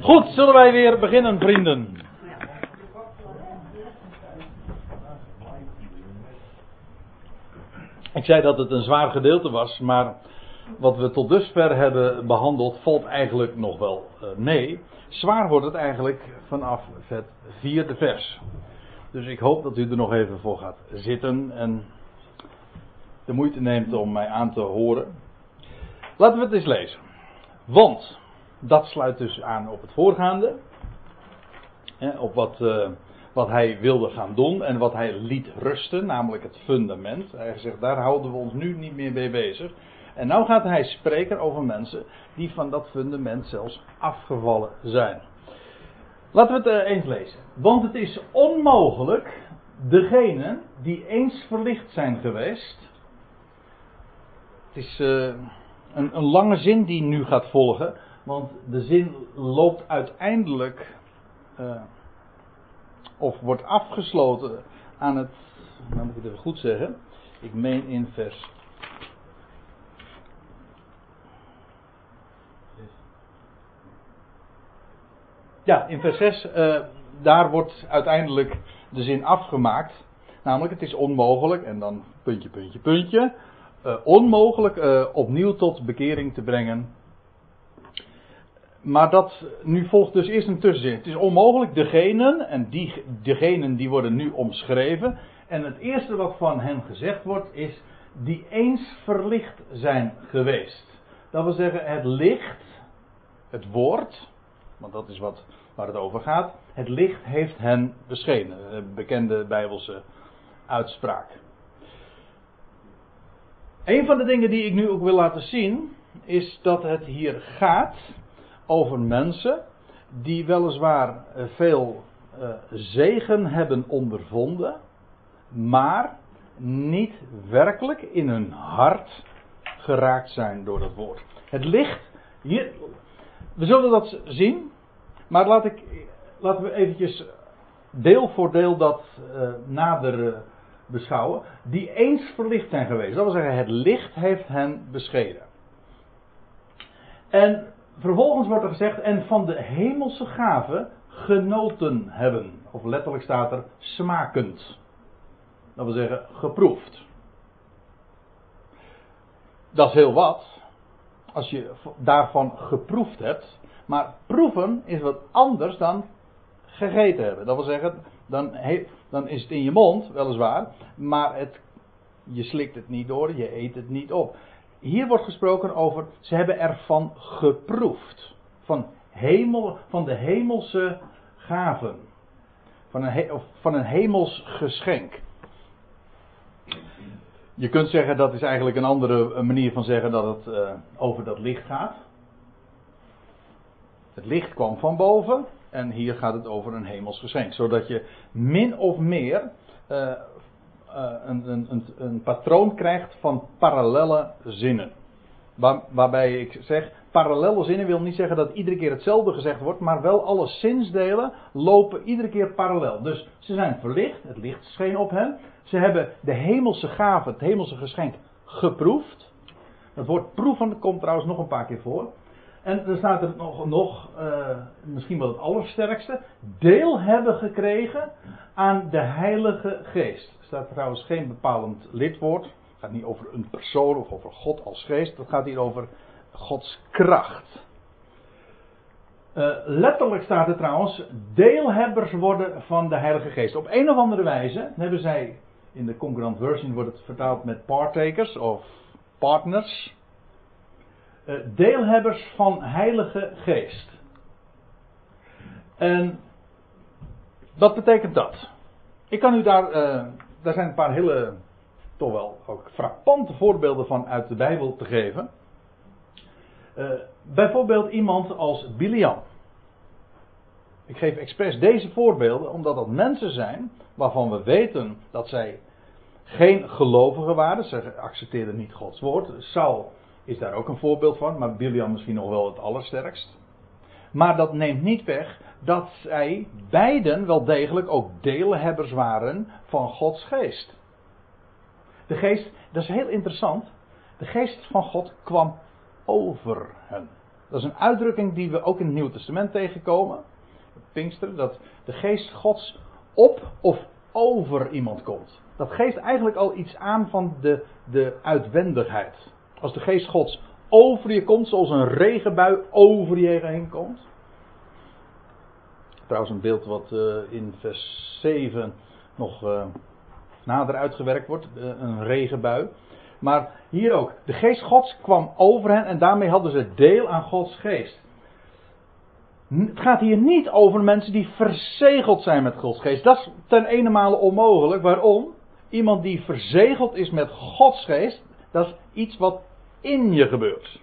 Goed, zullen wij weer beginnen, vrienden? Ik zei dat het een zwaar gedeelte was, maar wat we tot dusver hebben behandeld valt eigenlijk nog wel uh, mee. Zwaar wordt het eigenlijk vanaf het vierde vers. Dus ik hoop dat u er nog even voor gaat zitten en de moeite neemt om mij aan te horen. Laten we het eens lezen. Want, dat sluit dus aan op het voorgaande. Hè, op wat, uh, wat hij wilde gaan doen en wat hij liet rusten, namelijk het fundament. Hij zegt, daar houden we ons nu niet meer mee bezig. En nu gaat hij spreken over mensen die van dat fundament zelfs afgevallen zijn. Laten we het uh, eens lezen. Want het is onmogelijk degenen die eens verlicht zijn geweest. Het is uh, een, een lange zin die nu gaat volgen. Want de zin loopt uiteindelijk. Uh, of wordt afgesloten aan het. Nou moet ik het even goed zeggen. Ik meen in vers. Ja, in vers 6. Uh, daar wordt uiteindelijk de zin afgemaakt. Namelijk, het is onmogelijk. En dan puntje, puntje, puntje. Uh, onmogelijk opnieuw tot bekering te brengen maar dat, nu volgt dus eerst een tussenzin. Het is onmogelijk, degenen, en die, degenen die worden nu omschreven. En het eerste wat van hen gezegd wordt is, die eens verlicht zijn geweest. Dat wil zeggen, het licht, het woord, want dat is wat, waar het over gaat. Het licht heeft hen beschenen. Een bekende Bijbelse uitspraak. Een van de dingen die ik nu ook wil laten zien, is dat het hier gaat over mensen die weliswaar eh, veel uh, zegen hebben ondervonden, maar niet werkelijk in hun hart geraakt zijn door dat woord. Het licht, we zullen dat zien, maar laat ik, laten we eventjes deel voor deel dat uh, nader beschouwen, die eens verlicht zijn geweest. Dat wil zeggen, het licht heeft hen beschenen. En vervolgens wordt er gezegd, en van de hemelse gave genoten hebben. Of letterlijk staat er smakend. Dat wil zeggen geproefd. Dat is heel wat. Als je daarvan geproefd hebt. Maar proeven is wat anders dan gegeten hebben. Dat wil zeggen, dan, dan is het in je mond, weliswaar. Maar het, je slikt het niet door, je eet het niet op. Hier wordt gesproken over, ze hebben ervan geproefd. Van, hemel, van de hemelse gaven. Van een, van een hemels geschenk. Je kunt zeggen dat is eigenlijk een andere manier van zeggen dat het uh, over dat licht gaat. Het licht kwam van boven en hier gaat het over een hemels geschenk. Zodat je min of meer uh, een, een, een, patroon krijgt van parallelle zinnen. Waar, waarbij ik zeg, parallelle zinnen wil niet zeggen dat iedere keer hetzelfde gezegd wordt, maar wel alle zinsdelen lopen iedere keer parallel. Dus ze zijn verlicht, het licht scheen op hen. Ze hebben de hemelse gave, het hemelse geschenk geproefd. Het woord proeven komt trouwens nog een paar keer voor. En dan staat er nog, nog uh, misschien wel het allersterkste, deel hebben gekregen aan de Heilige Geest. Er staat trouwens geen bepalend lidwoord. Het gaat niet over een persoon of over God als geest. Het gaat hier over Gods kracht. Uh, letterlijk staat er trouwens, deelhebbers worden van de Heilige Geest. Op een of andere wijze hebben zij, in de concurrent version wordt het vertaald met partakers of partners. Uh, deelhebbers van Heilige Geest. En wat betekent dat? Ik kan u daar, uh, daar zijn een paar hele, toch wel ook frappante voorbeelden van uit de Bijbel te geven. Uh, bijvoorbeeld iemand als Biliam. Ik geef expres deze voorbeelden omdat dat mensen zijn waarvan we weten dat zij geen gelovigen waren. Ze accepteerden niet Gods woord. Saul is daar ook een voorbeeld van, maar Biliam misschien nog wel het allersterkst. Maar dat neemt niet weg dat zij beiden wel degelijk ook deelhebbers waren van Gods geest. De geest, dat is heel interessant. De geest van God kwam over hen. Dat is een uitdrukking die we ook in het Nieuwe Testament tegenkomen. Pinkster, dat de geest Gods op of over iemand komt. Dat geeft eigenlijk al iets aan van de, de uitwendigheid. Als de geest Gods over je komt, zoals een regenbui over je heen komt. Trouwens, een beeld wat uh, in vers 7 nog uh, nader uitgewerkt wordt: uh, een regenbui. Maar hier ook, de geest Gods kwam over hen en daarmee hadden ze deel aan Gods geest. Het gaat hier niet over mensen die verzegeld zijn met Gods geest. Dat is ten ene onmogelijk. Waarom? Iemand die verzegeld is met Gods geest, dat is iets wat in je gebeurt.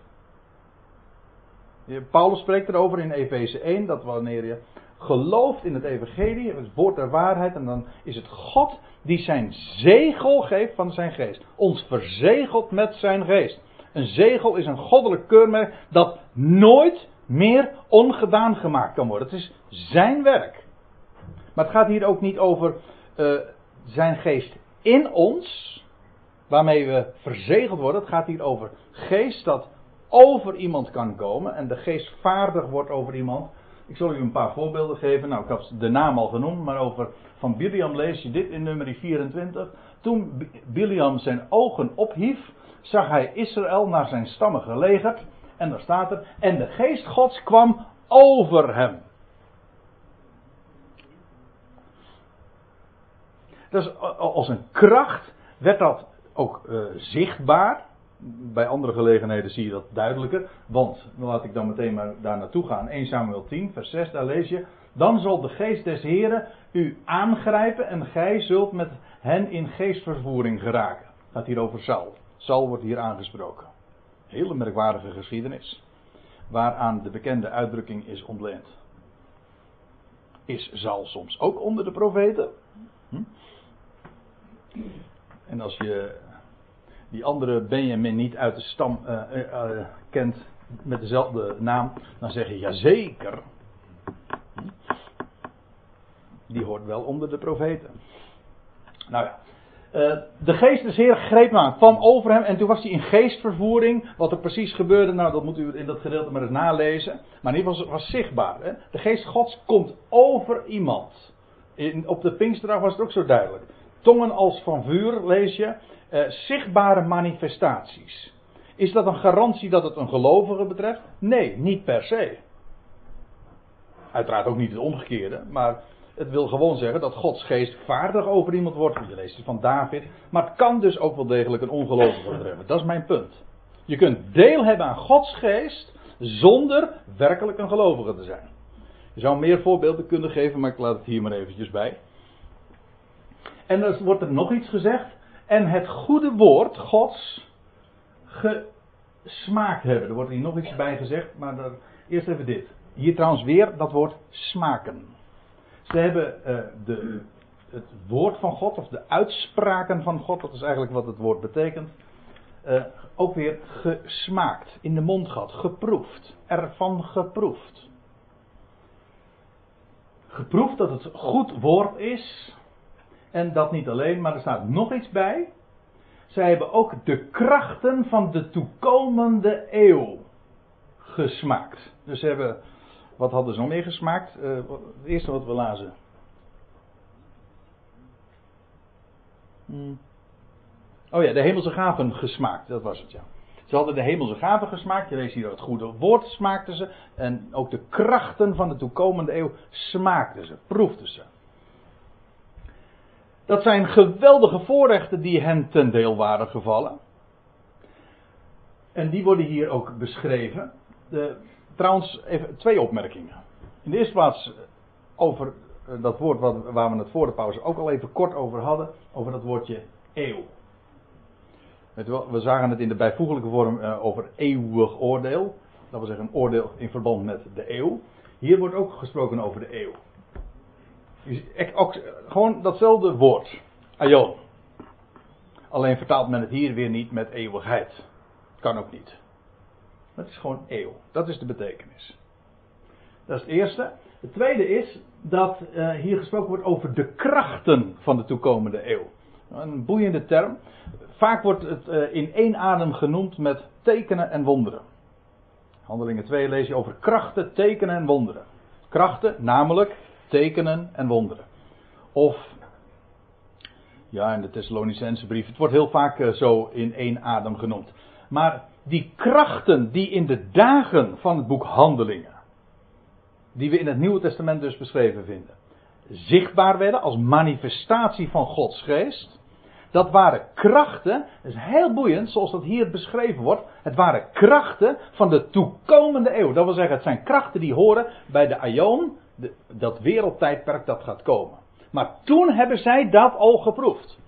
Paulus spreekt erover in Efeze 1 dat wanneer je gelooft in het evangelie, het woord der waarheid, en dan is het God die zijn zegel geeft van zijn geest. Ons verzegelt met zijn geest. Een zegel is een goddelijk keurmerk dat nooit meer ongedaan gemaakt kan worden. Het is zijn werk. Maar het gaat hier ook niet over uh, zijn geest in ons, waarmee we verzegeld worden. Het gaat hier over geest dat over iemand kan komen en de geest vaardig wordt over iemand. Ik zal u een paar voorbeelden geven. Nou, ik heb de naam al genoemd, maar over van Biliam lees je dit in nummer 24. Toen Biliam zijn ogen ophief, zag hij Israël naar zijn stammen gelegerd. En daar staat er, en de geest gods kwam over hem. Dus als een kracht werd dat ook uh, zichtbaar. Bij andere gelegenheden zie je dat duidelijker. Want, laat ik dan meteen maar daar naartoe gaan. 1 Samuel 10, vers 6, daar lees je. Dan zal de geest des Heren u aangrijpen en gij zult met hen in geestvervoering geraken. Gaat hier over Saul. Saul wordt hier aangesproken. Hele merkwaardige geschiedenis. Waaraan de bekende uitdrukking is ontleend. Is Saul soms ook onder de profeten? Hm? En als je die andere Benjamin niet uit de stam uh, uh, kent met dezelfde naam, dan zeg je jazeker. Die hoort wel onder de profeten. Nou ja. De geest des Heer greep aan, kwam over hem en toen was hij in geestvervoering. Wat er precies gebeurde, nou dat moet u in dat gedeelte maar eens nalezen. Maar in ieder geval was, was zichtbaar. Hè? De geest Gods komt over iemand. In, op de Pinksterdag was het ook zo duidelijk. Tongen als van vuur, lees je. Uh, zichtbare manifestaties. Is dat een garantie dat het een gelovige betreft? Nee, niet per se. Uiteraard ook niet het omgekeerde, maar het wil gewoon zeggen dat Gods geest vaardig over iemand wordt. Je leest het van David. Maar het kan dus ook wel degelijk een ongelovige betreffen. Dat is mijn punt. Je kunt deel hebben aan Gods geest zonder werkelijk een gelovige te zijn. Je zou meer voorbeelden kunnen geven, maar ik laat het hier maar eventjes bij. En dan wordt er nog iets gezegd. En het goede woord Gods gesmaakt hebben. Er wordt hier nog iets bij gezegd, maar dan, eerst even dit. Hier trouwens weer dat woord smaken. Ze hebben uh, de, het woord van God, of de uitspraken van God, dat is eigenlijk wat het woord betekent, uh, ook weer gesmaakt, in de mond gehad, geproefd, ervan geproefd. Geproefd dat het goed woord is, en dat niet alleen, maar er staat nog iets bij. Zij hebben ook de krachten van de toekomende eeuw gesmaakt. Dus ze hebben, wat hadden ze nog meer gesmaakt? Uh, het eerste wat we lazen. Hmm. Oh ja, de hemelse gaven gesmaakt, dat was het ja. Ze hadden de hemelse gaven gesmaakt, je leest hier het goede woord smaakten ze. En ook de krachten van de toekomende eeuw smaakten ze, proefden ze. Dat zijn geweldige voorrechten die hen ten deel waren gevallen. En die worden hier ook beschreven. De, trouwens, even twee opmerkingen. In de eerste plaats over eh, dat woord wat, waar we het voor de pauze ook al even kort over hadden. Over dat woordje eeuw. we zagen het in de bijvoeglijke vorm uh, over eeuwig oordeel. Dat wil zeggen een oordeel in verband met de eeuw. Hier wordt ook gesproken over de eeuw. Ook, gewoon datzelfde woord. Aion. Alleen vertaalt men het hier weer niet met eeuwigheid. Kan ook niet. Het is gewoon eeuw. Dat is de betekenis. Dat is het eerste. Het tweede is dat uh, hier gesproken wordt over de krachten van de toekomende eeuw. Een boeiende term. Vaak wordt het uh, in één adem genoemd met tekenen en wonderen. Handelingen 2 lees je over krachten, tekenen en wonderen. Krachten, namelijk tekenen en wonderen. Of, ja, in de Thessalonicense brief, het wordt heel vaak eh, zo in één adem genoemd. Maar die krachten die in de dagen van het boek Handelingen, die we in het Nieuwe Testament dus beschreven vinden, zichtbaar werden als manifestatie van Gods geest. Dat waren krachten, dat is heel boeiend zoals dat hier beschreven wordt. Het waren krachten van de toekomende eeuw. Dat wil zeggen, het zijn krachten die horen bij de Aion, dat wereldtijdperk dat gaat komen. Maar toen hebben zij dat al geproefd.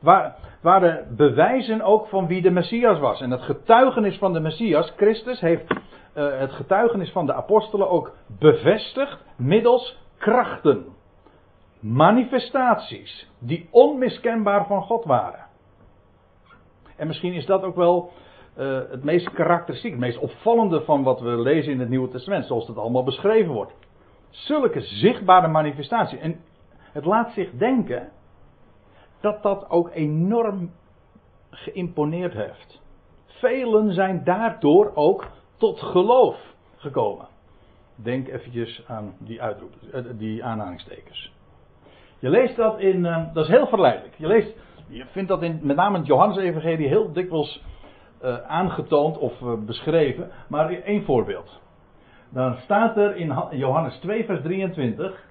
Waar, waren bewijzen ook van wie de Messias was. En het getuigenis van de Messias, Christus, heeft uh, het getuigenis van de apostelen ook bevestigd middels krachten. Manifestaties die onmiskenbaar van God waren. En misschien is dat ook wel uh, het meest karakteristiek, het meest opvallende van wat we lezen in het Nieuwe Testament, zoals het allemaal beschreven wordt. Zulke zichtbare manifestaties. En het laat zich denken dat dat ook enorm geïmponeerd heeft. Velen zijn daardoor ook tot geloof gekomen. Denk eventjes aan die uitroep, eh, die aanhalingstekens. Je leest dat in, eh, dat is heel verleidelijk. Je leest, je vindt dat in met name het Johannes-evangelie heel dikwijls uh, aangetoond of beschreven. Maar één voorbeeld. Dan staat er in Johannes 2, vers 23.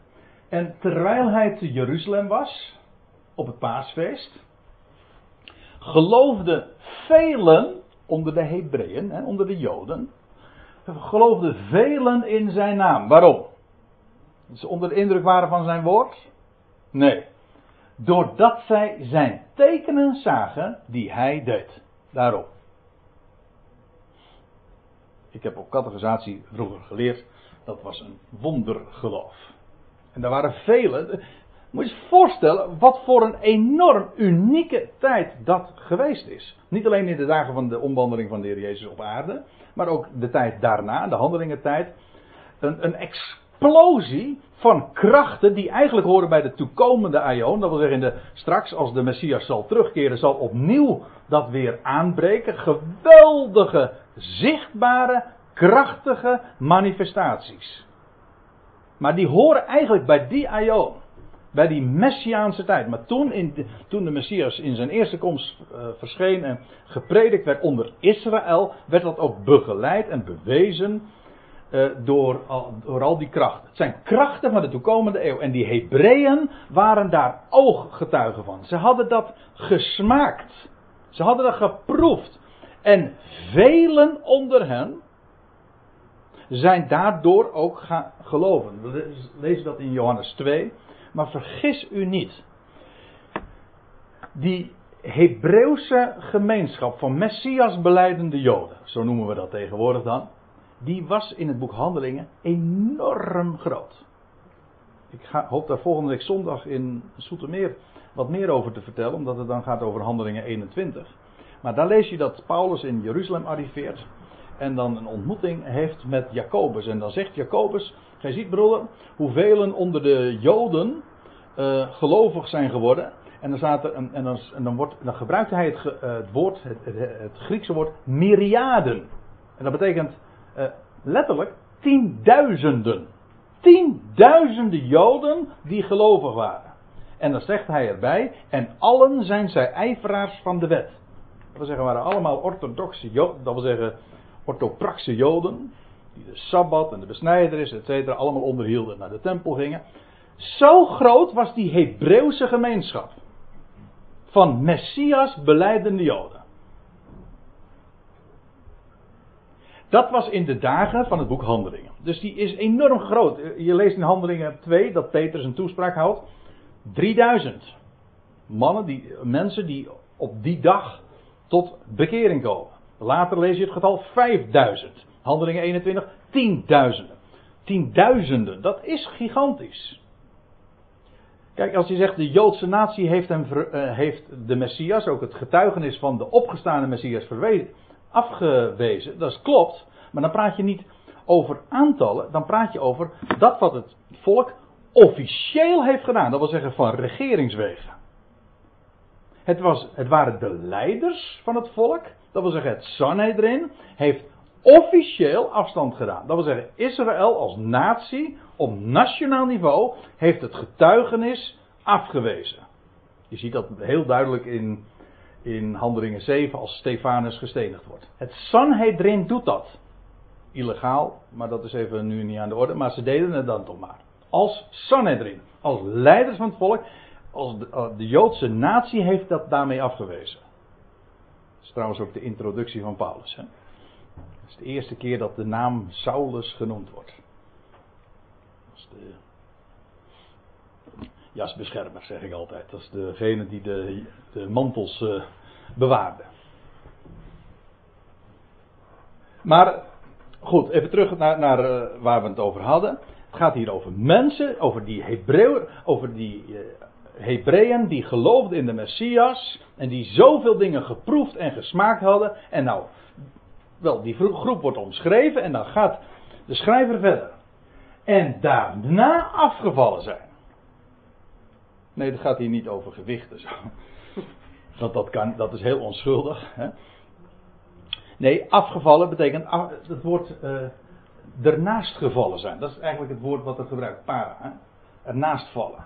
En terwijl hij te Jeruzalem was, op het paasfeest, geloofden velen onder de Hebreeën, onder de Joden, geloofden velen in zijn naam. Waarom? Dat ze onder de indruk waren van zijn woord? Nee. Doordat zij zijn tekenen zagen die hij deed. Daarom. Ik heb op categorisatie vroeger geleerd, dat was een wondergeloof. En daar waren velen. Moet je voorstellen wat voor een enorm unieke tijd dat geweest is. Niet alleen in de dagen van de omwandeling van de Heer Jezus op aarde, maar ook de tijd daarna, de handelingentijd. Een, een explosie van krachten die eigenlijk horen bij de toekomende Aion. Dat wil zeggen, de, straks als de Messias zal terugkeren, zal opnieuw dat weer aanbreken. Geweldige, zichtbare, krachtige manifestaties. Maar die horen eigenlijk bij die Aion. Bij die Messiaanse tijd. Maar toen, in toen de Messias in zijn eerste komst uh, verscheen en gepredikt werd onder Israël, werd dat ook begeleid en bewezen uh, door, al, door al die krachten. Het zijn krachten van de toekomende eeuw. En die Hebreeën waren daar ooggetuigen van. Ze hadden dat gesmaakt. Ze hadden dat geproefd. En velen onder hen zijn daardoor ook gaan geloven. We lezen dat in Johannes 2. Maar vergis u niet. Die Hebreeuwse gemeenschap van Messias beleidende Joden, zo noemen we dat tegenwoordig dan, die was in het boek Handelingen enorm groot. Ik ga, hoop daar volgende week zondag in Soetermeer wat meer over te vertellen, omdat het dan gaat over Handelingen 21. Maar daar lees je dat Paulus in Jeruzalem arriveert en dan een ontmoeting heeft met Jacobus. En dan zegt Jacobus, gij ziet broeder, hoeveel onder de Joden uh, gelovig zijn geworden. En dan, staat er, en, dan, dan, wordt, dan gebruikte hij het, uh, het woord, het, het, het, Griekse woord myriaden. En dat betekent uh, letterlijk tienduizenden. Tienduizenden Joden die gelovig waren. En dan zegt hij erbij, en allen zijn zij ijveraars van de wet. Dat wil zeggen, waren allemaal orthodoxe Joden, dat wil zeggen orthopraxe Joden, die de Sabbat en de besnijderis, et cetera, allemaal onderhielden, naar de tempel gingen. Zo groot was die Hebreeuwse gemeenschap van Messias beleidende Joden. Dat was in de dagen van het boek Handelingen. Dus die is enorm groot. Je leest in Handelingen 2 dat Petrus een toespraak houdt. 3000 mannen, die, mensen die op die dag tot bekering komen. Later lees je het getal 5000. Handelingen 21, tienduizenden. Tienduizenden, dat is gigantisch. Kijk, als je zegt de Joodse natie heeft, hem, uh, heeft de Messias, ook het getuigenis van de opgestaande Messias afgewezen, dat klopt. Maar dan praat je niet over aantallen, dan praat je over dat wat het volk officieel heeft gedaan. Dat wil zeggen van regeringswegen. Het, was, het waren de leiders van het volk, dat wil zeggen het Sanhedrin, heeft officieel afstand gedaan. Dat wil zeggen, Israël als natie op nationaal niveau heeft het getuigenis afgewezen. Je ziet dat heel duidelijk in, in Handelingen 7 als Stefanus gestenigd wordt. Het Sanhedrin doet dat. Illegaal, maar dat is even nu niet aan de orde. Maar ze deden het dan toch maar. Als Sanhedrin, als leiders van het volk, als de, eh, de Joodse natie heeft dat daarmee afgewezen. Dat is trouwens ook de introductie van Paulus. Hè? Dat is de eerste keer dat de naam Saulus genoemd wordt. Dat is de jasbeschermer, zeg ik altijd. Dat is degene die de, de mantels uh, bewaarde. Maar goed, even terug naar, naar uh, waar we het over hadden. Het gaat hier over mensen, over die Hebreeën, over die uh, Hebreeën die geloofden in de Messias en die zoveel dingen geproefd en gesmaakt hadden. En nou, wel, die groep wordt omschreven en dan gaat de schrijver verder. En daarna afgevallen zijn. Nee, het gaat hier niet over gewichten. Zo. Want dat, kan, dat is heel onschuldig. Hè? Nee, afgevallen betekent het woord uh, ernaast gevallen zijn. Dat is eigenlijk het woord wat het gebruikt, para. Hè? Ernaast vallen.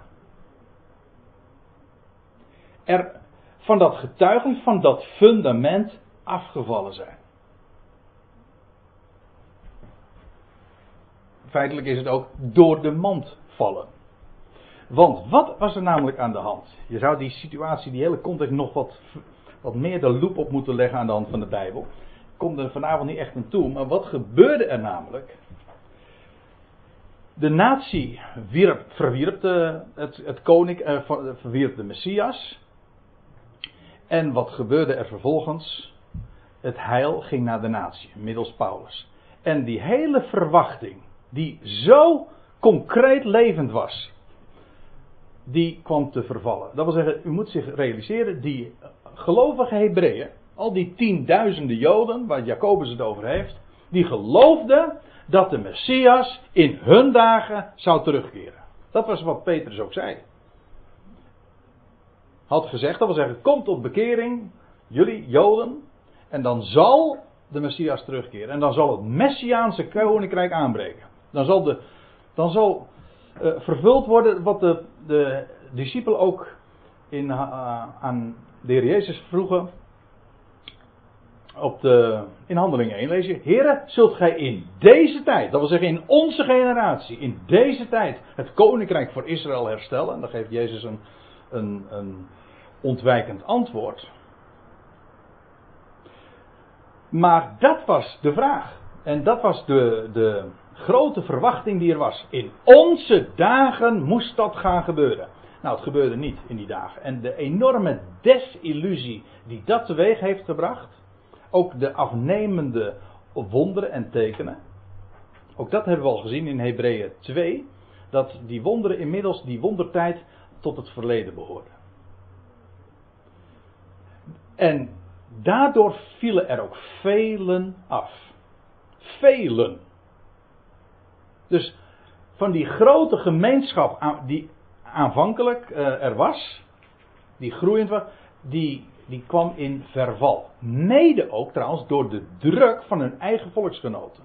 Er van dat getuigen, van dat fundament afgevallen zijn. Feitelijk is het ook door de mand vallen. Want wat was er namelijk aan de hand? Je zou die situatie, die hele context nog wat, wat meer de loep op moeten leggen aan de hand van de Bijbel. Ik kom er vanavond niet echt aan toe, maar wat gebeurde er namelijk? De natie wierp, verwierp de, het, het koning, eh, verwierp de Messias. En wat gebeurde er vervolgens? Het heil ging naar de natie, middels Paulus. En die hele verwachting, die zo concreet levend was, die kwam te vervallen. Dat wil zeggen, u moet zich realiseren, die gelovige Hebreeën, al die tienduizenden Joden, waar Jacobus het over heeft, die geloofden dat de Messias in hun dagen zou terugkeren. Dat was wat Petrus ook zei. Had gezegd, dat wil zeggen, kom tot bekering, jullie Joden, en dan zal de Messias terugkeren. En dan zal het Messiaanse koninkrijk aanbreken. Dan zal, de, dan zal uh, vervuld worden wat de, de discipelen ook in, uh, aan de heer Jezus vroegen. Op de, in handelingen 1 lees je: Heren, zult gij in deze tijd, dat wil zeggen in onze generatie, in deze tijd, het koninkrijk voor Israël herstellen? En dan geeft Jezus een, een, een ontwijkend antwoord. Maar dat was de vraag. En dat was de, de, grote verwachting die er was. In onze dagen moest dat gaan gebeuren. Nou, het gebeurde niet in die dagen. En de enorme desillusie die dat teweeg heeft gebracht, ook de afnemende wonderen en tekenen, ook dat hebben we al gezien in Hebreeën 2, dat die wonderen inmiddels, die wondertijd, tot het verleden behoorden. En daardoor vielen er ook velen af. Velen. Dus van die grote gemeenschap die aanvankelijk uh, er was, die groeiend was, die, die kwam in verval. Mede ook trouwens door de druk van hun eigen volksgenoten.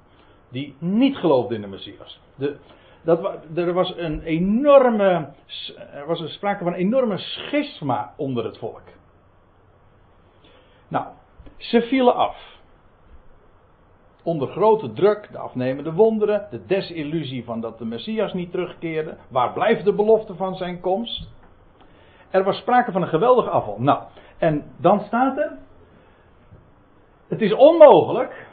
Die niet geloofden in de Messias. De, dat, er was een enorme, er was een sprake van een enorme schisma onder het volk. Nou, ze vielen af onder grote druk, de afnemende wonderen, de desillusie van dat de Messias niet terugkeerde. Waar blijft de belofte van zijn komst? Er was sprake van een geweldige afval. Nou, en dan staat er. Het is onmogelijk,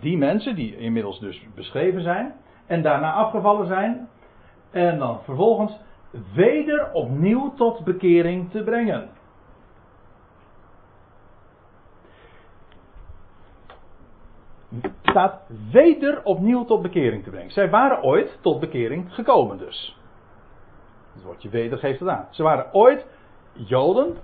die mensen die inmiddels dus beschreven zijn en daarna afgevallen zijn, en dan vervolgens weder opnieuw tot bekering te brengen. Staat weder opnieuw tot bekering te brengen. Zij waren ooit tot bekering gekomen dus. Het woordje weder geeft het aan. Ze waren ooit Joden.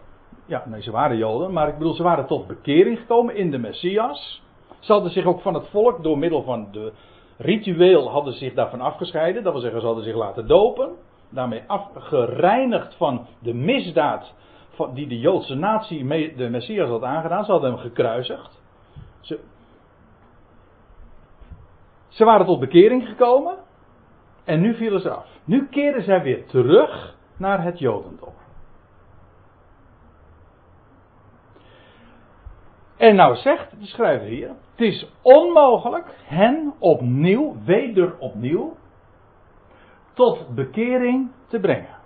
Ja, nee, ze waren Joden, maar ik bedoel, ze waren tot bekering gekomen in de Messias. Ze hadden zich ook van het volk door middel van de ritueel hadden zich daarvan afgescheiden. Dat wil zeggen, ze hadden zich laten dopen. Daarmee afgereinigd van de misdaad die de Joodse natie de Messias had aangedaan. Ze hadden hem gekruisigd. Ze, Ze waren tot bekering gekomen en nu vielen ze af. Nu keren zij weer terug naar het Jodendom. En nou zegt de schrijver hier: Het is onmogelijk hen opnieuw, weder opnieuw, tot bekering te brengen.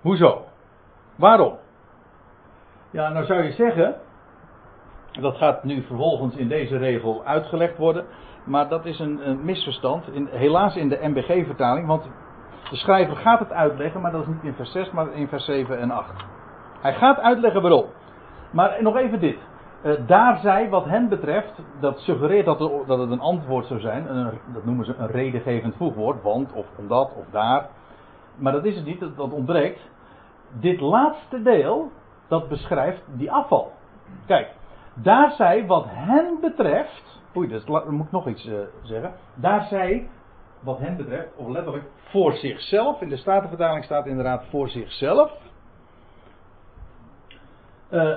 Hoezo? Waarom? Ja, nou zou je zeggen, dat gaat nu vervolgens in deze regel uitgelegd worden, maar dat is een, een misverstand, in, helaas in de MBG-vertaling, want de schrijver gaat het uitleggen, maar dat is niet in vers 6, maar in vers 7 en 8. Hij gaat uitleggen waarom. Maar nog even dit. Uh, daar zij, wat hen betreft, dat suggereert dat, dat het een antwoord zou zijn. Een, dat noemen ze een redengevend voegwoord. Want, of omdat, of daar. Maar dat is het niet, dat, dat ontbreekt. Dit laatste deel, dat beschrijft die afval. Kijk, daar zij, wat hen betreft. Oei, dat moet ik nog iets uh, zeggen. Daar zij, wat hen betreft, of letterlijk voor zichzelf. In de Statenvertaling staat inderdaad voor zichzelf. Uh,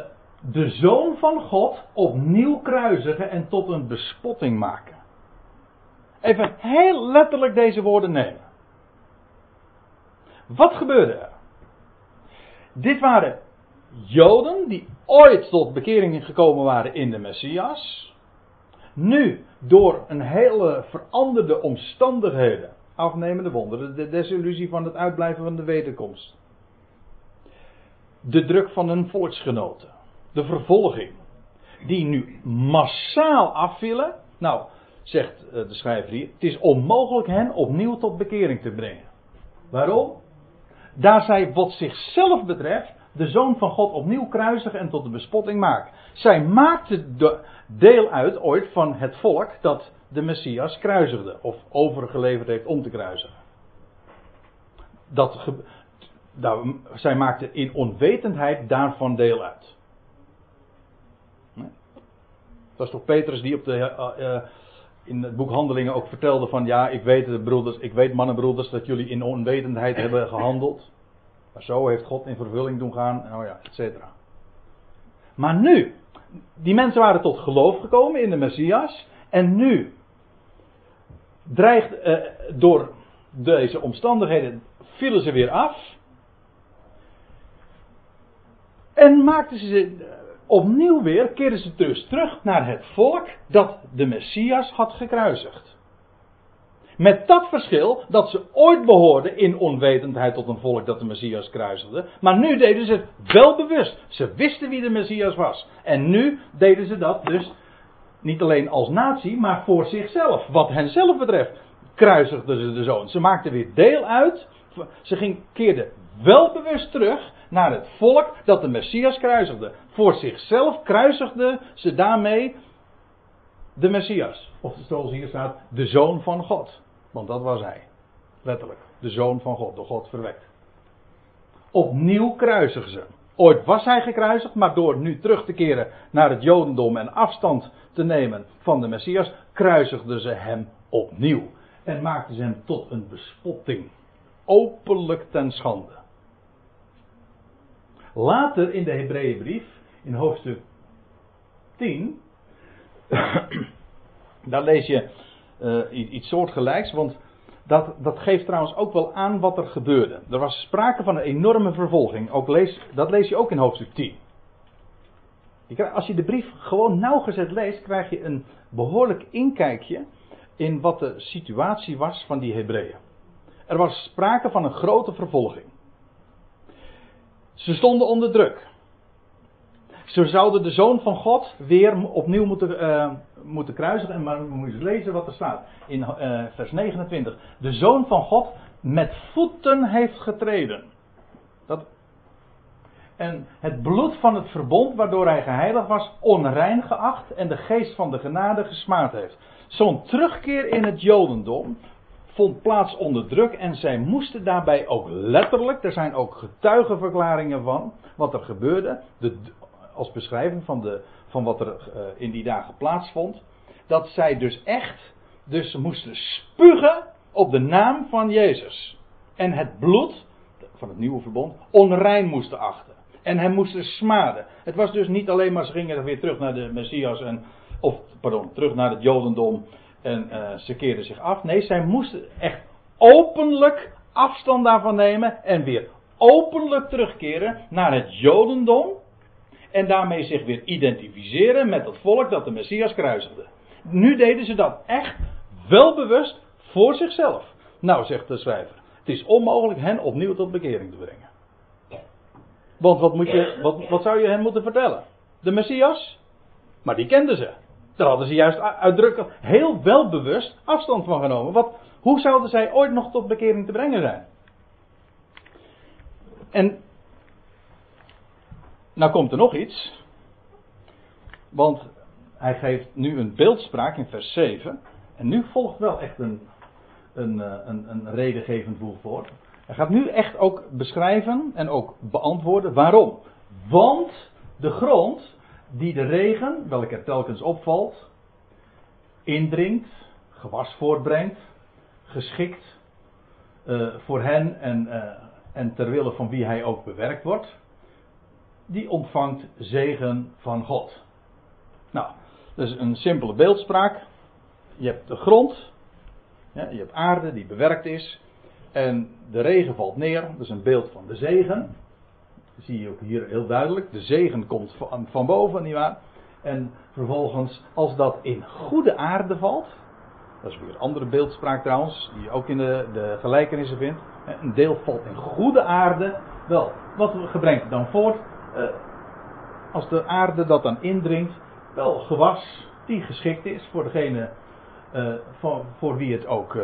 de zoon van God opnieuw kruisigen en tot een bespotting maken. Even heel letterlijk deze woorden nemen. Wat gebeurde er? Dit waren Joden die ooit tot bekering gekomen waren in de Messias. Nu door een hele veranderde omstandigheden, afnemende wonderen, de desillusie van het uitblijven van de wederkomst. De druk van hun volksgenoten de vervolging, die nu massaal afvielen. Nou, zegt eh, de schrijver hier, het is onmogelijk hen opnieuw tot bekering te brengen. Waarom? Daar zij wat zichzelf betreft de zoon van God opnieuw kruisigen en tot de bespotting maken. Zij maakte de deel uit ooit van het volk dat de Messias kruisigde of overgeleverd heeft om te kruisigen. Dat, zij maakte in onwetendheid daarvan deel uit. Het was toch Petrus die op de, uh, in het boek Handelingen ook vertelde van ja, ik weet broeders, ik weet mannenbroeders dat jullie in onwetendheid hebben gehandeld. Maar zo heeft God in vervulling doen gaan, nou ja, et cetera. Maar nu, die mensen waren tot geloof gekomen in de Messias. En nu dreigt uh, door deze omstandigheden vielen ze weer af. En maakten ze opnieuw weer keerden ze dus terug naar het volk dat de Messias had gekruisigd. Met dat verschil dat ze ooit behoorden in onwetendheid tot een volk dat de Messias kruisigde. Maar nu deden ze het wel bewust. Ze wisten wie de Messias was. En nu deden ze dat dus niet alleen als natie, maar voor zichzelf. Wat hen zelf betreft kruisigden ze de zoon. Ze maakten weer deel uit. Ze ging, keerden wel bewust terug naar het volk dat de Messias kruisigde. Voor zichzelf kruisigde ze daarmee de Messias. Of zoals hier staat, de zoon van God. Want dat was hij. Letterlijk. De zoon van God, door God verwekt. Opnieuw kruisigen ze. Ooit was hij gekruisigd, maar door nu terug te keren naar het Jodendom en afstand te nemen van de Messias, kruisigden ze hem opnieuw. En maakten ze hem tot een bespotting. Openlijk ten schande. Later in de Hebreeënbrief, in hoofdstuk 10, daar lees je uh, iets soortgelijks, want dat, dat geeft trouwens ook wel aan wat er gebeurde. Er was sprake van een enorme vervolging, ook lees, dat lees je ook in hoofdstuk 10. als je de brief gewoon nauwgezet leest, krijg je een behoorlijk inkijkje in wat de situatie was van die Hebreeën. Er was sprake van een grote vervolging. Ze stonden onder druk. Ze zouden de zoon van God weer opnieuw moeten, uh, moeten kruisigen. En maar we moeten lezen wat er staat in uh, vers 29. De zoon van God met voeten heeft getreden. Dat, en het bloed van het verbond waardoor hij geheiligd was, onrein geacht en de geest van de genade gesmaad heeft. Zo'n terugkeer in het Jodendom vond plaats onder druk en zij moesten daarbij ook letterlijk, er zijn ook getuigenverklaringen van wat er gebeurde, de, als beschrijving van, de, van wat er uh, in die dagen plaatsvond, dat zij dus echt, dus moesten spugen op de naam van Jezus. En het bloed van het nieuwe verbond onrein moesten achten. En hem moesten smaden. Het was dus niet alleen maar ze gingen weer terug naar de Messias en, of pardon, terug naar het Jodendom en uh, ze keerden zich af. Nee, zij moesten echt openlijk afstand daarvan nemen en weer openlijk terugkeren naar het Jodendom. En daarmee zich weer identificeren met het volk dat de Messias kruisigde. Nu deden ze dat echt wel bewust voor zichzelf. Nou, zegt de schrijver, het is onmogelijk hen opnieuw tot bekering te brengen. Want wat, moet je, wat, wat zou je hen moeten vertellen? De Messias? Maar die kenden ze. Daar hadden ze juist uitdrukkelijk heel welbewust afstand van genomen. Wat, hoe zouden zij ooit nog tot bekering te brengen zijn? En nou komt er nog iets. Want hij geeft nu een beeldspraak in vers 7. En nu volgt wel echt een, een, eh, een, een redengevend voegwoord. Hij gaat nu echt ook beschrijven en ook beantwoorden waarom. Want de grond die de regen, welke er telkens opvalt, indringt, gewas voortbrengt, geschikt uh, voor hen en, uh, en ter wille van wie hij ook bewerkt wordt, die ontvangt zegen van God. Nou, dat is een simpele beeldspraak. Je hebt de grond, je hebt aarde die bewerkt is, en de regen valt neer, dat is een beeld van de zegen. Dat zie je ook hier heel duidelijk. De zegen komt van, van boven, nietwaar? En vervolgens, als dat in goede aarde valt, dat is weer een andere beeldspraak trouwens, die je ook in de, de gelijkenissen vindt. Een deel valt in goede aarde. Wel, wat gebrengt het dan voort? Uh, als de aarde dat dan indringt, wel gewas die geschikt is voor degene uh, voor, wie het ook uh,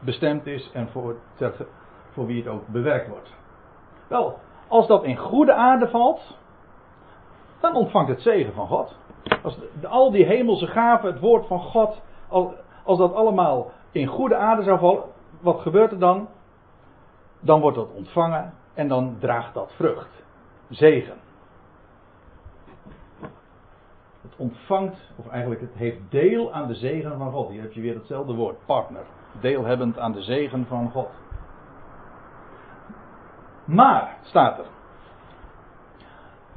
bestemd is en voor, voor wie het ook bewerkt wordt. Wel, als dat in goede aarde valt, dan ontvangt het zegen van God. Als al die hemelse gaven, het woord van God, als dat allemaal in goede aarde zou vallen, wat gebeurt er dan? Dan wordt dat ontvangen en dan draagt dat vrucht. Zegen. Het ontvangt, of eigenlijk het heeft deel aan de zegen van God. Hier heb je weer hetzelfde woord, partner. Deelhebbend aan de zegen van God. Maar, staat er.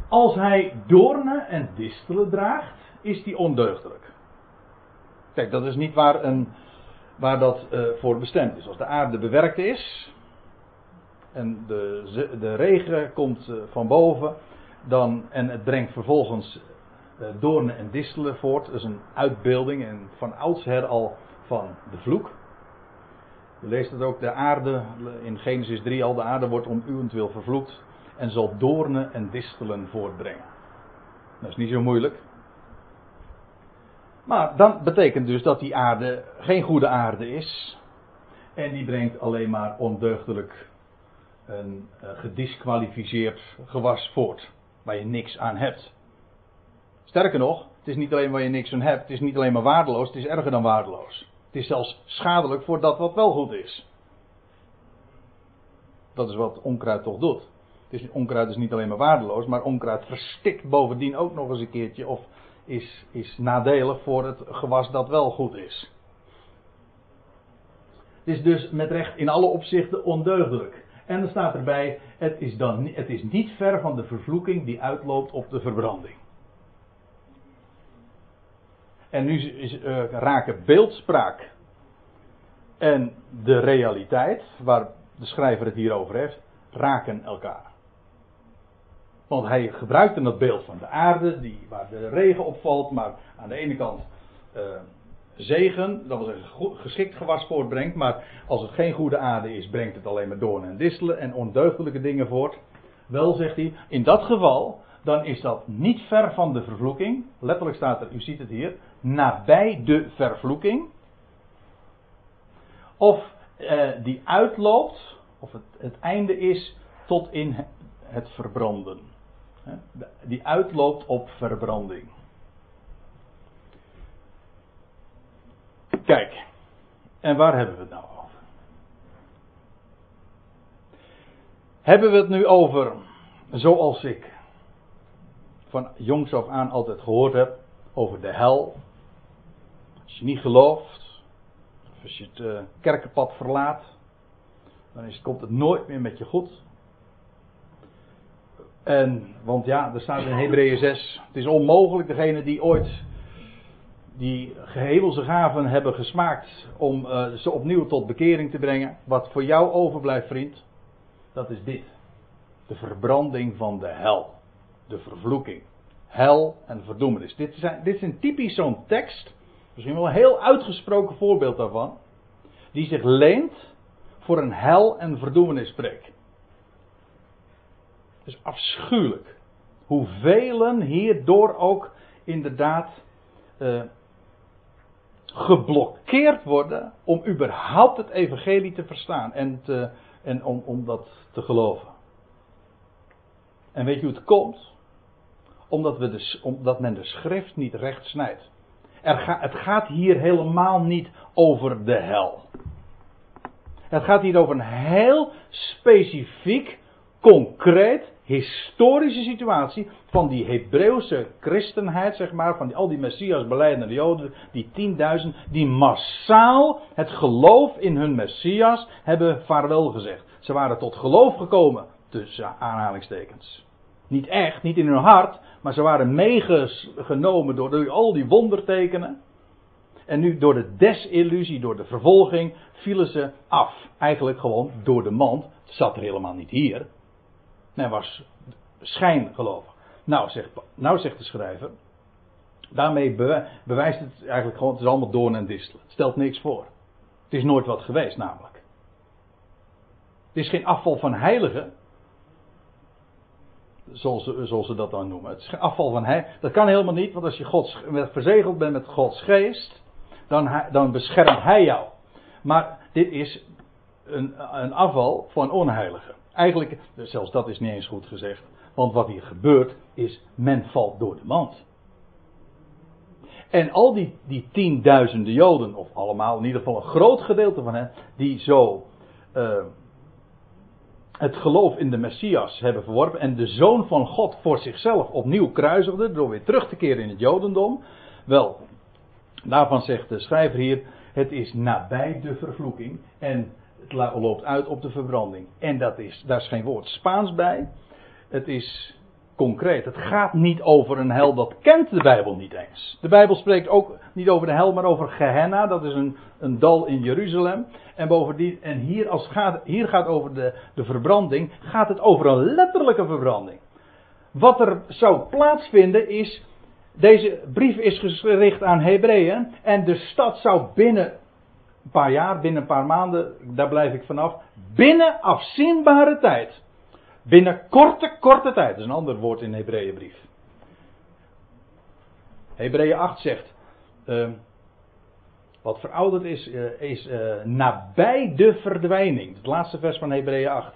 Als hij doornen en distelen draagt, is die ondeugdelijk. Kijk, dat is niet waar, een, waar dat uh, voor bestemd is. Als de aarde bewerkt is en de, de regen komt uh, van boven dan, en het brengt vervolgens uh, doornen en distelen voort. Dat is een uitbeelding en van oudsher al van de vloek. Je leest het ook, de aarde, in Genesis 3 al, de aarde wordt om uwentwil vervloekt en zal doornen en distelen voortbrengen. Dat is niet zo moeilijk. Maar dat betekent dus dat die aarde geen goede aarde is. En die brengt alleen maar ondeugdelijk een uh, gedisqualificeerd gewas voort. Waar je niks aan hebt. Sterker nog, het is niet alleen waar je niks aan hebt. Het is niet alleen maar waardeloos, het is erger dan waardeloos. Het is zelfs schadelijk voor dat wat wel goed is. Dat is wat onkruid toch doet. Onkruid is niet alleen maar waardeloos, maar onkruid verstikt bovendien ook nog eens een keertje. Of is, is nadelig voor het gewas dat wel goed is. Het is dus met recht in alle opzichten ondeugdelijk. En dan staat erbij, het is, dan, het is niet ver van de vervloeking die uitloopt op de verbranding. En nu is, uh, raken beeldspraak en de realiteit, waar de schrijver het hier over heeft, raken elkaar. Want hij gebruikte dat beeld van de aarde, die, waar de regen opvalt, maar aan de ene kant uh, zegen, dat was een geschikt gewas voortbrengt, maar als het geen goede aarde is, brengt het alleen maar doornen en distelen en ondeugdelijke dingen voort. Wel, zegt hij, in dat geval, dan is dat niet ver van de vervloeking. Letterlijk staat er, u ziet het hier, nabij de vervloeking. Of uh, die uitloopt, of het, het einde is tot in het verbranden. Die uitloopt op verbranding. Kijk, en waar hebben we het nou over? Hebben we het nu over, zoals ik van jongs af aan altijd gehoord heb, over de hel? Als je niet gelooft, of als je het uh, kerkenpad verlaat, dan is, komt het nooit meer met je goed. En, want ja, er staat in Hebreeën 6, het is onmogelijk, degene die ooit die gehevelse gaven hebben gesmaakt om uh, ze opnieuw tot bekering te brengen. Wat voor jou overblijft, vriend, dat is dit. De verbranding van de hel. De vervloeking. Hel en verdoemenis. Dit, zijn, dit is een typisch zo'n tekst. Misschien wel een heel uitgesproken voorbeeld daarvan. Die zich leent voor een hel en verdoemenispreek. Het is afschuwelijk. Hoe velen hierdoor ook inderdaad uh, geblokkeerd worden om überhaupt het evangelie te verstaan en, te, en om, om dat te geloven. En weet je hoe het komt? Omdat, we omdat men de schrift niet recht snijdt. Er het gaat hier helemaal niet over de hel. Het gaat hier over een heel specifiek, concreet, historische situatie van die Hebreeuwse christenheid, zeg maar, van die, al die Messias beleidende Joden, die 10.000, die massaal het geloof in hun Messias hebben vaarwel gezegd. Ze waren tot geloof gekomen, tussen aanhalingstekens. Niet echt, niet in hun hart, maar ze waren meegenomen door, door al die wondertekenen. En nu door de desillusie, door de vervolging, vielen ze af. Eigenlijk gewoon door de mand. Het zat er helemaal niet hier. Men was schijngelovig. Nou zegt, nou zegt de schrijver. Daarmee bewijst het eigenlijk gewoon, het is allemaal doorn en distelen. Het stelt niks voor. Het is nooit wat geweest namelijk. Het is geen afval van heiligen. Zoals ze, zoals ze dat dan noemen. Het is afval van heiligen. Dat kan helemaal niet, want als je Gods, verzegeld bent met Gods geest, dan, dan beschermt hij jou. Maar dit is een, een afval van onheiligen. Eigenlijk, zelfs dat is niet eens goed gezegd. Want wat hier gebeurt is, men valt door de mand. En al die, die tienduizenden Joden, of allemaal, in ieder geval een groot gedeelte van hen, die zo uh, het geloof in de Messias hebben verworpen en de Zoon van God voor zichzelf opnieuw kruisigden door weer terug te keren in het Jodendom. Wel, daarvan zegt de schrijver hier, het is nabij de vervloeking en het loopt uit op de verbranding. En dat is, daar is geen woord Spaans bij. Het is concreet. Het gaat niet over een hel, dat kent de Bijbel niet eens. De Bijbel spreekt ook niet over de hel, maar over Gehenna. Dat is een, een dal in Jeruzalem. En bovendien, en hier, als gaat, hier gaat over de, de verbranding, gaat het over een letterlijke verbranding. Wat er zou plaatsvinden is, deze brief is gericht aan Hebreeën en de stad zou binnen een paar jaar, binnen een paar maanden, daar blijf ik vanaf, binnen afzienbare tijd Binnen korte, korte tijd. Dat is een ander woord in de Hebreeënbrief. Hebreeën 8 zegt. Uh, wat verouderd is, uh, is uh, nabij de verdwijning. Het laatste vers van Hebreeën 8.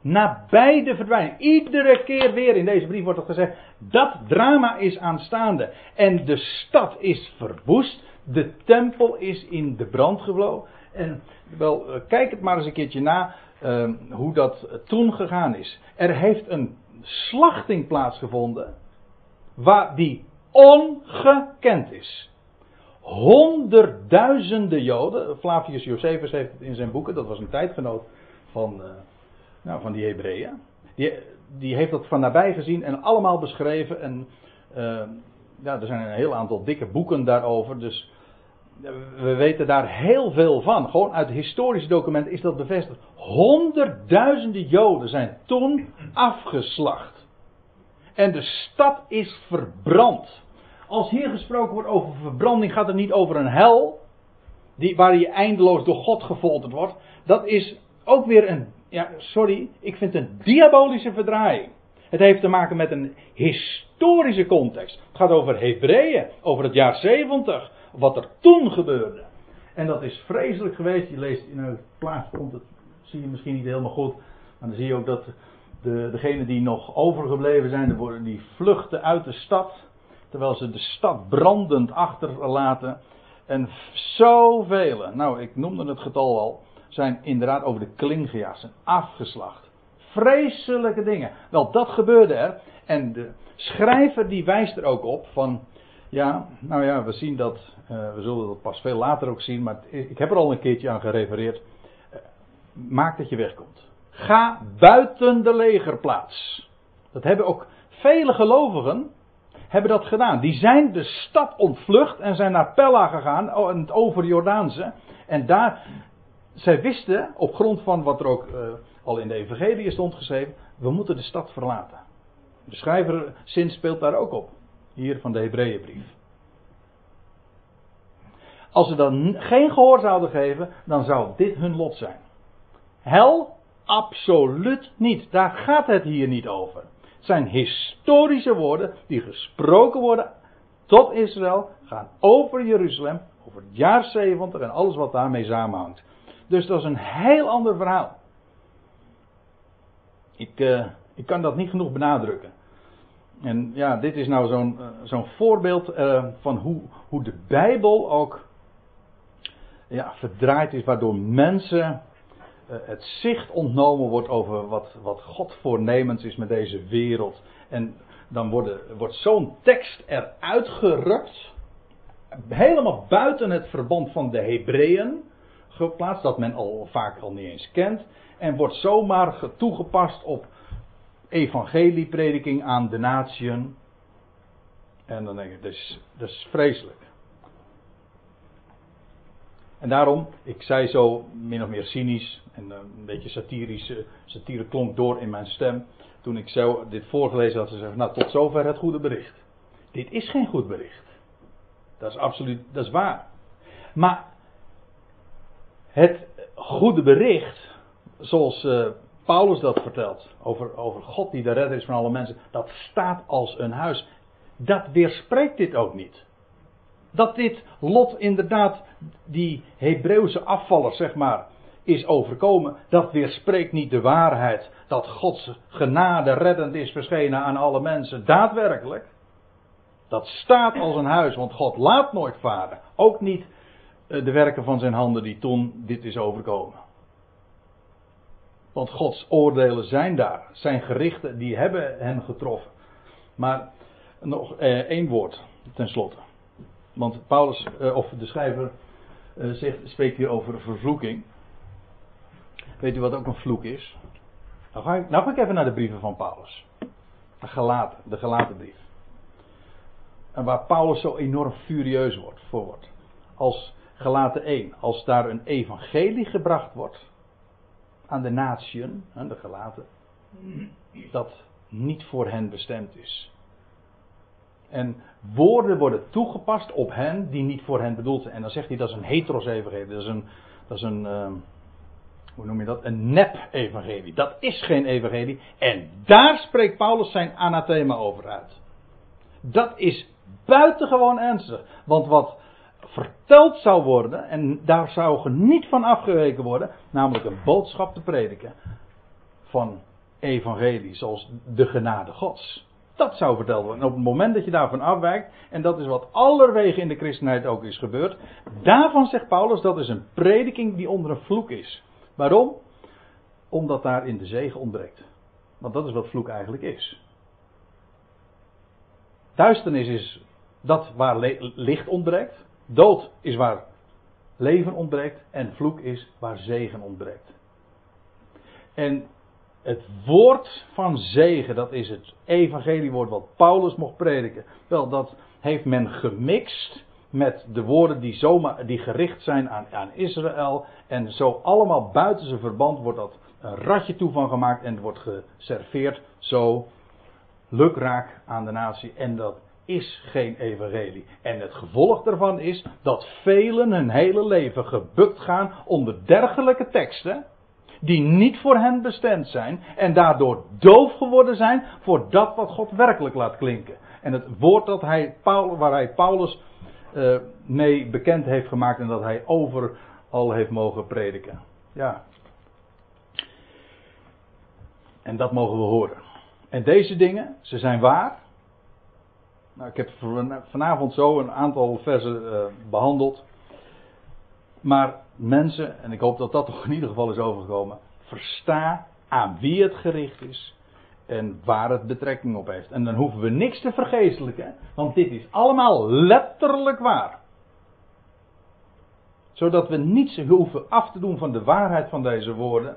Nabij de verdwijning. Iedere keer weer in deze brief wordt er gezegd. Dat drama is aanstaande. En de stad is verwoest. De tempel is in de brand gevlogen. En wel, eh, kijk het maar eens een keertje na. Ehm, hoe dat toen gegaan is. Er heeft een slachting plaatsgevonden. Waar die ongekend is. Honderdduizenden Joden. Flavius Josephus heeft het in zijn boeken. Dat was een tijdgenoot van, uh, nou, van die Hebreeën. Die, die heeft dat van nabij gezien en allemaal beschreven. En uh, ja, er zijn een heel aantal dikke boeken daarover. Dus we weten daar heel veel van. Gewoon uit historische documenten is dat bevestigd. Honderdduizenden Joden zijn toen afgeslacht. En de stad is verbrand. Als hier gesproken wordt over verbranding, gaat het niet over een hel. Die, waar je eindeloos door God gefolterd wordt. Dat is ook weer een. Ja, sorry, ik vind het een diabolische verdraaiing. Het heeft te maken met een historische context. Het gaat over Hebreeën, over het jaar 70 wat er toen gebeurde. En dat is vreselijk geweest. Je leest in het plaats komt het, zie je misschien niet helemaal goed. Maar dan zie je ook dat de, degenen die nog overgebleven zijn, die vluchten uit de stad. Terwijl ze de stad brandend achterlaten. En zoveel, nou ik noemde het getal al, zijn inderdaad over de kling afgeslacht. Vreselijke dingen. Wel, dat gebeurde er. En de schrijver die wijst er ook op van, ja, nou ja, we zien dat uh, we zullen dat pas veel later ook zien, maar ik heb er al een keertje aan gerefereerd. Uh, maak dat je wegkomt. Ga buiten de legerplaats. Dat hebben ook vele gelovigen. hebben dat gedaan. Die zijn de stad ontvlucht en zijn naar Pella gegaan, over Jordaanse. En daar, zij wisten, op grond van wat er ook uh, al in de Evangelie stond geschreven, we moeten de stad verlaten. De schrijver Sint speelt daar ook op, hier van de Hebreeënbrief. Als ze dan geen gehoor zouden geven, dan zou dit hun lot zijn. Hel? Absoluut niet. Daar gaat het hier niet over. Het zijn historische woorden die gesproken worden tot Israël, gaan over Jeruzalem, over het jaar 70 en alles wat daarmee samenhangt. Dus dat is een heel ander verhaal. Ik, uh, ik kan dat niet genoeg benadrukken. En ja, dit is nou zo'n uh, zo'n voorbeeld uh, van hoe, hoe de Bijbel ook ja, verdraaid is, waardoor mensen uh, het zicht ontnomen wordt over wat, wat God voornemens is met deze wereld. En dan worden, wordt zo'n tekst eruit gerukt, helemaal buiten het verband van de Hebreeën geplaatst, dat men al vaak al niet eens kent, en wordt zomaar toegepast op evangelieprediking aan de natieën. En dan denk ik, dat is, dat is vreselijk. En daarom, ik zei zo min of meer cynisch en eh, een beetje satirisch, satire klonk door in mijn stem. Toen ik zo dit voorgelezen had, ze zeggen, nou tot zover het goede bericht. Dit is geen goed bericht. Dat is absoluut, dat is waar. Maar het goede bericht, zoals uh, Paulus dat vertelt, over, over God die de redder is van alle mensen, dat staat als een huis. Dat weerspreekt dit ook niet. Dat dit lot inderdaad die Hebreeuwse afvallers, zeg maar, is overkomen, dat weerspreekt niet de waarheid dat Gods genade reddend is verschenen aan alle mensen. Daadwerkelijk. Dat staat als een huis, want God laat nooit varen. Ook niet eh, de werken van zijn handen die toen dit is overkomen. Want Gods oordelen zijn daar. Zijn gerichten, die hebben hem getroffen. Maar nog eh, één woord, tenslotte. Want Paulus, eh, of de schrijver, eh, zegt, spreekt hier over vervloeking. Weet u wat ook een vloek is? Nou ga, ik, nou even naar de brieven van Paulus. De gelaten, de gelaten brief. En waar Paulus zo enorm furieus wordt, voor wordt. Als gelaten 1, als daar een evangelie gebracht wordt aan de natieën, de gelaten, dat niet voor hen bestemd is. En woorden worden toegepast op hen die niet voor hen bedoeld zijn. En dan zegt hij dat is een heteros-evangelie. Dat is een, dat is een uh, hoe noem je dat? Een nep-evangelie. Dat is geen evangelie. En daar spreekt Paulus zijn anathema over uit. Dat is buitengewoon ernstig. Want wat verteld zou worden, en daar zou niet van afgeweken worden, namelijk een boodschap te prediken van evangelie, zoals de genade Gods. Dat zou verteld worden. En op het moment dat je daarvan afwijkt, en dat is wat allerwege in de christenheid ook is gebeurd, daarvan zegt Paulus dat is een prediking die onder een vloek is. Waarom? Omdat daar in de zegen ontbreekt. Want dat is wat vloek eigenlijk is. Duisternis is dat waar licht ontbreekt. Dood is waar leven ontbreekt. En vloek is waar zegen ontbreekt. En het woord van zegen, dat is het evangeliewoord wat Paulus mocht prediken. Wel, dat heeft men gemixt met de woorden die, zomaar, die gericht zijn aan, aan Israël. En zo allemaal buiten zijn verband wordt dat een ratje toe van gemaakt en wordt geserveerd zo lukraak aan de natie. En dat is geen evangelie. En het gevolg daarvan is dat velen hun hele leven gebukt gaan onder dergelijke teksten die niet voor hen bestemd zijn en daardoor doof geworden zijn voor dat wat God werkelijk laat klinken. En het woord dat hij, waar hij Paulus uh, mee bekend heeft gemaakt en dat hij overal heeft mogen prediken. Ja. En dat mogen we horen. En deze dingen, ze zijn waar. Nou, ik heb vanavond zo een aantal versen uh, behandeld. Maar mensen, en ik hoop dat dat toch in ieder geval is overgekomen, versta aan wie het gericht is en waar het betrekking op heeft. En dan hoeven we niks te vergeestelijken, want dit is allemaal letterlijk waar. Zodat we niets hoeven af te doen van de waarheid van deze woorden,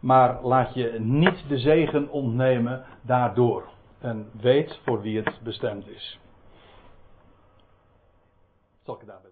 maar laat je niet de zegen ontnemen daardoor. En weet voor wie het bestemd is. Zal ik het daarbij